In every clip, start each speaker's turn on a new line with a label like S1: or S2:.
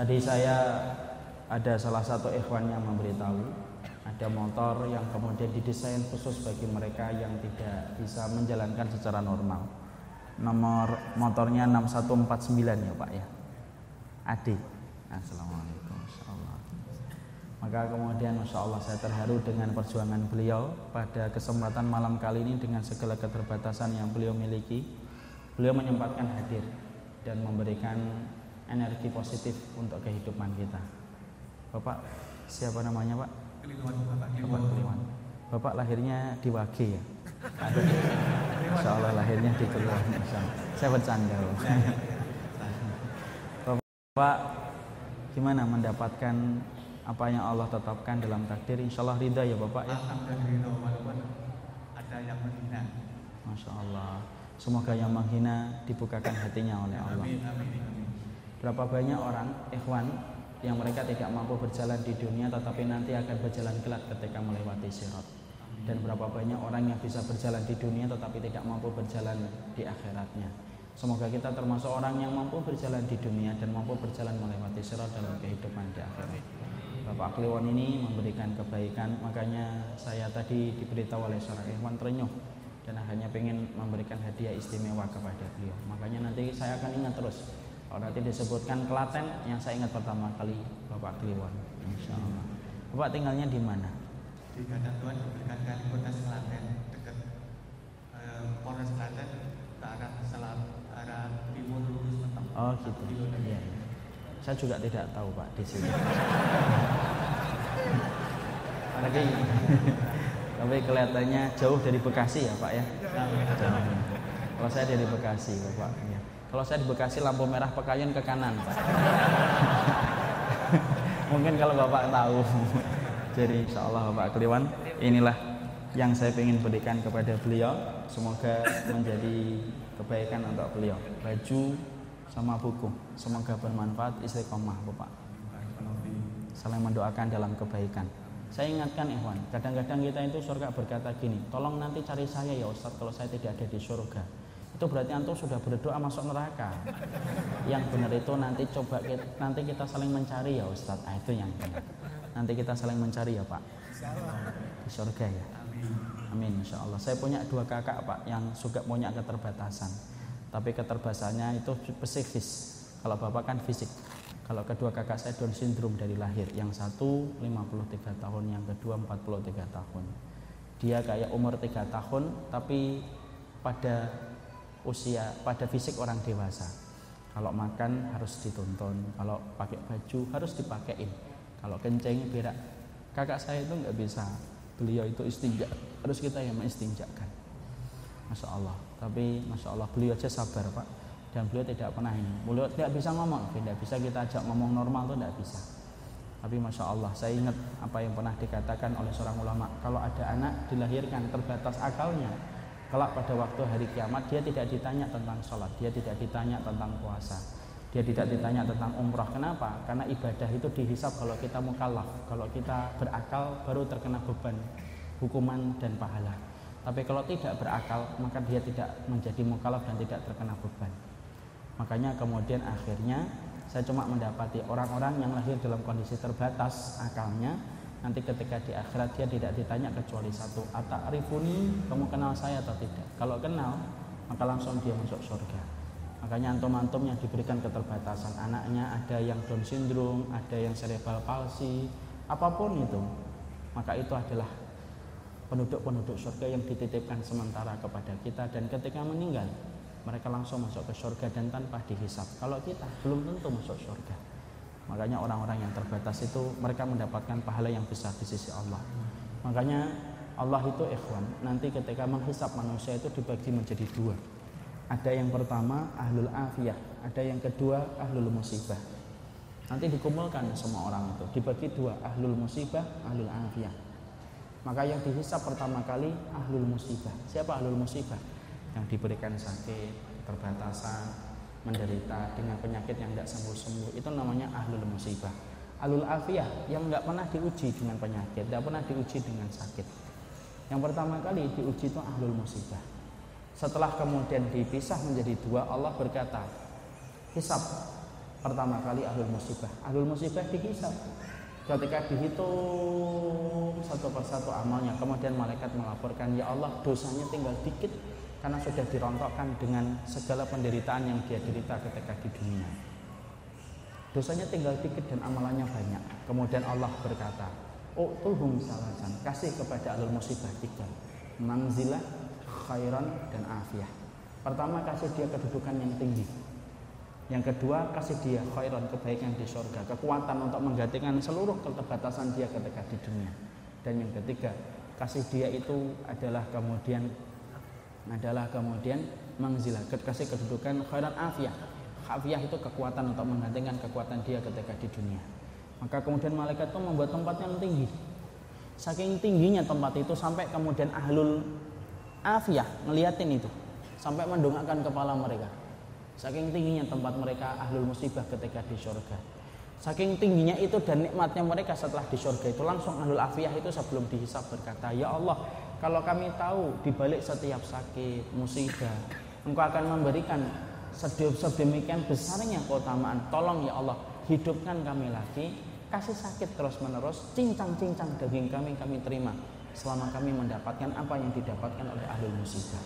S1: Tadi saya ada salah satu ikhwan yang memberitahu ada motor yang kemudian didesain khusus bagi mereka yang tidak bisa menjalankan secara normal. Nomor motornya 6149 ya Pak ya. Adi. Assalamualaikum. Maka kemudian Masya Allah saya terharu dengan perjuangan beliau pada kesempatan malam kali ini dengan segala keterbatasan yang beliau miliki. Beliau menyempatkan hadir dan memberikan energi positif untuk kehidupan kita. Bapak siapa namanya Pak?
S2: Bapak
S1: Kliwon. Bapak lahirnya di Wage ya? Insya Allah lahirnya di Allah. Saya bercanda. Bapak. Bapak gimana mendapatkan apa yang Allah tetapkan dalam takdir? Insya Allah ridha ya Bapak ya.
S2: Alhamdulillah walaupun ada yang menghina.
S1: Masya Allah. Semoga yang menghina dibukakan hatinya oleh Allah.
S2: Amin amin amin.
S1: Berapa banyak orang ikhwan yang mereka tidak mampu berjalan di dunia tetapi nanti akan berjalan kelak ketika melewati sirat. Dan berapa banyak orang yang bisa berjalan di dunia tetapi tidak mampu berjalan di akhiratnya. Semoga kita termasuk orang yang mampu berjalan di dunia dan mampu berjalan melewati sirat dalam kehidupan di akhirat. Bapak Kliwon ini memberikan kebaikan, makanya saya tadi diberitahu oleh seorang ikhwan terenyuh dan akhirnya ingin memberikan hadiah istimewa kepada beliau. Makanya nanti saya akan ingat terus kalau nanti disebutkan Klaten, yang saya ingat pertama kali Bapak Kliwon. Insya Allah. Bapak tinggalnya di mana?
S2: Di Gadang Tuhan diberikan kali kota Selaten dekat eh, Polres Selaten ke arah selat arah timur lurus.
S1: Oh gitu. Iya, iya. Saya juga tidak tahu Pak di sini. Tapi, tapi kelihatannya jauh dari Bekasi ya Pak ya. Kalau saya dari Bekasi Bapak. Ya. Kalau saya di Bekasi lampu merah Pekayon ke kanan Pak. Mungkin kalau Bapak tahu. Jadi insya Allah Bapak Kliwon inilah yang saya ingin berikan kepada beliau. Semoga menjadi kebaikan untuk beliau. Baju sama buku. Semoga bermanfaat istiqomah Bapak. Saling mendoakan dalam kebaikan. Saya ingatkan Ikhwan, kadang-kadang kita itu surga berkata gini, tolong nanti cari saya ya Ustadz kalau saya tidak ada di surga. Itu berarti antum sudah berdoa masuk neraka. Yang benar itu nanti coba kita, nanti kita saling mencari ya Ustadz. Ah, itu yang benar. Nanti kita saling mencari ya Pak. Di surga ya. Amin insya Allah. Saya punya dua kakak Pak yang juga punya keterbatasan. Tapi keterbatasannya itu psikis. Kalau Bapak kan fisik. Kalau kedua kakak saya Down syndrome dari lahir. Yang satu 53 tahun, yang kedua 43 tahun. Dia kayak umur 3 tahun tapi pada usia pada fisik orang dewasa. Kalau makan harus dituntun, kalau pakai baju harus dipakein. Kalau kencing berak. Kakak saya itu nggak bisa. Beliau itu istinja, harus kita yang mengistinjakan. Masya Allah. Tapi Masya Allah beliau aja sabar Pak dan beliau tidak pernah ini. Beliau tidak bisa ngomong. Tidak bisa kita ajak ngomong normal tuh tidak bisa. Tapi masya Allah saya ingat apa yang pernah dikatakan oleh seorang ulama. Kalau ada anak dilahirkan terbatas akalnya kelak pada waktu hari kiamat dia tidak ditanya tentang sholat dia tidak ditanya tentang puasa dia tidak ditanya tentang umroh. Kenapa? Karena ibadah itu dihisap kalau kita mukallaf kalau kita berakal baru terkena beban hukuman dan pahala. Tapi kalau tidak berakal maka dia tidak menjadi mukallaf dan tidak terkena beban Makanya kemudian akhirnya saya cuma mendapati orang-orang yang lahir dalam kondisi terbatas akalnya. Nanti ketika di akhirat dia tidak ditanya kecuali satu atarifuni? Kamu kenal saya atau tidak? Kalau kenal maka langsung dia masuk surga. Makanya antum-antum yang diberikan keterbatasan anaknya ada yang Down syndrome ada yang cerebral palsy apa pun itu maka itu adalah penduduk-penduduk surga yang dititipkan sementara kepada kita dan ketika meninggal mereka langsung masuk ke surga dan tanpa dihisap. Kalau kita belum tentu masuk surga. Makanya orang-orang yang terbatas itu mereka mendapatkan pahala yang besar di sisi Allah. Makanya Allah itu ikhwan, nanti ketika menghisap manusia itu dibagi menjadi dua. Ada yang pertama ahlul afiyah, ada yang kedua ahlul musibah. Nanti dikumpulkan semua orang itu, dibagi dua, ahlul musibah, ahlul afiyah. Maka yang dihisap pertama kali ahlul musibah. Siapa ahlul musibah? Yang diberikan sakit, terbatasan, menderita dengan penyakit yang tidak sembuh-sembuh itu namanya ahlul musibah. Ahlul afiyah yang nggak pernah diuji dengan penyakit, tidak pernah diuji dengan sakit. Yang pertama kali diuji itu ahlul musibah. Setelah kemudian dipisah menjadi dua, Allah berkata, hisab pertama kali ahlul musibah. Ahlul musibah dihisab. Ketika dihitung satu persatu amalnya, kemudian malaikat melaporkan, ya Allah dosanya tinggal dikit karena sudah dirontokkan dengan segala penderitaan yang dia derita ketika di dunia. Dosanya tinggal dikit dan amalannya banyak. Kemudian Allah berkata, U'tuhum salasan. Kasih kepada alul musibah tiga. Manzilah, khairan, dan afiyah Pertama kasih dia kedudukan yang tinggi. Yang kedua kasih dia khairan, kebaikan di surga. Kekuatan untuk menggantikan seluruh keterbatasan dia ketika di dunia. Dan yang ketiga kasih dia itu adalah kemudian adalah kemudian manzilah kasih kedudukan khairan afiyah afiyah itu kekuatan untuk menggantikan kekuatan dia ketika di dunia maka kemudian malaikat itu membuat tempat yang tinggi. Saking tingginya tempat itu sampai kemudian ahlul afiyah ngeliatin itu. Sampai mendongakkan kepala mereka. Saking tingginya tempat mereka ahlul musibah ketika di surga. Saking tingginya itu dan nikmatnya mereka setelah di surga itu langsung ahlul afiyah itu sebelum dihisap berkata, "Ya Allah, kalau kami tahu di balik setiap sakit, musibah, Engkau akan memberikan sedemikian besarnya keutamaan. Tolong ya Allah, hidupkan kami lagi. Kasih sakit terus menerus cincang-cincang daging kami kami terima. Selama kami mendapatkan apa yang didapatkan oleh ahli musibah.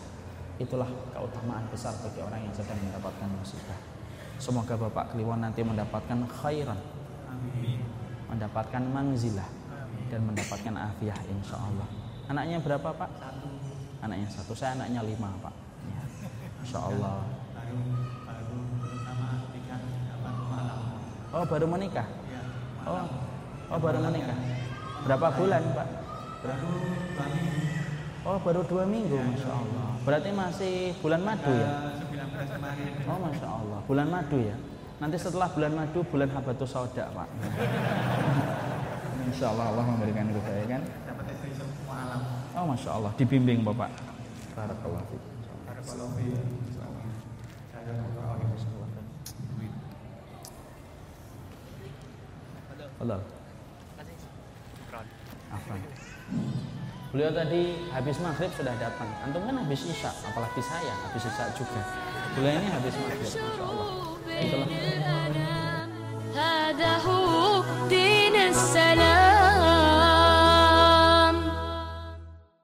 S1: Itulah keutamaan besar bagi orang yang sedang mendapatkan musibah. Semoga Bapak Kliwon nanti mendapatkan khairan. Mendapatkan manzilah. Dan mendapatkan afiah insya Allah anaknya berapa Pak?
S2: satu
S1: anaknya satu saya anaknya lima Pak ya. insya Allah
S2: baru baru pertama nikah dapat malam
S1: oh baru menikah
S2: ya
S1: Oh, oh baru menikah. Berapa bulan Pak?
S2: baru dua minggu
S1: Oh baru dua minggu, masya Allah. Berarti masih bulan madu ya?
S2: Tanggal 19 kemarin
S1: Oh masya Allah, bulan madu ya. Nanti setelah bulan madu, bulan habatus sauda Pak. Insya Allah Allah memberikan kebaikan. Oh masya Allah, dibimbing Bapak. Barakallahu fiik.
S2: Barakallahu fiik. Saya
S1: Halo. Afwan. Beliau tadi habis maghrib sudah datang. Antum kan habis isya, apalagi saya habis isya juga. Beliau ini habis maghrib, masya Allah. Itulah.
S3: هذا هو دين السلام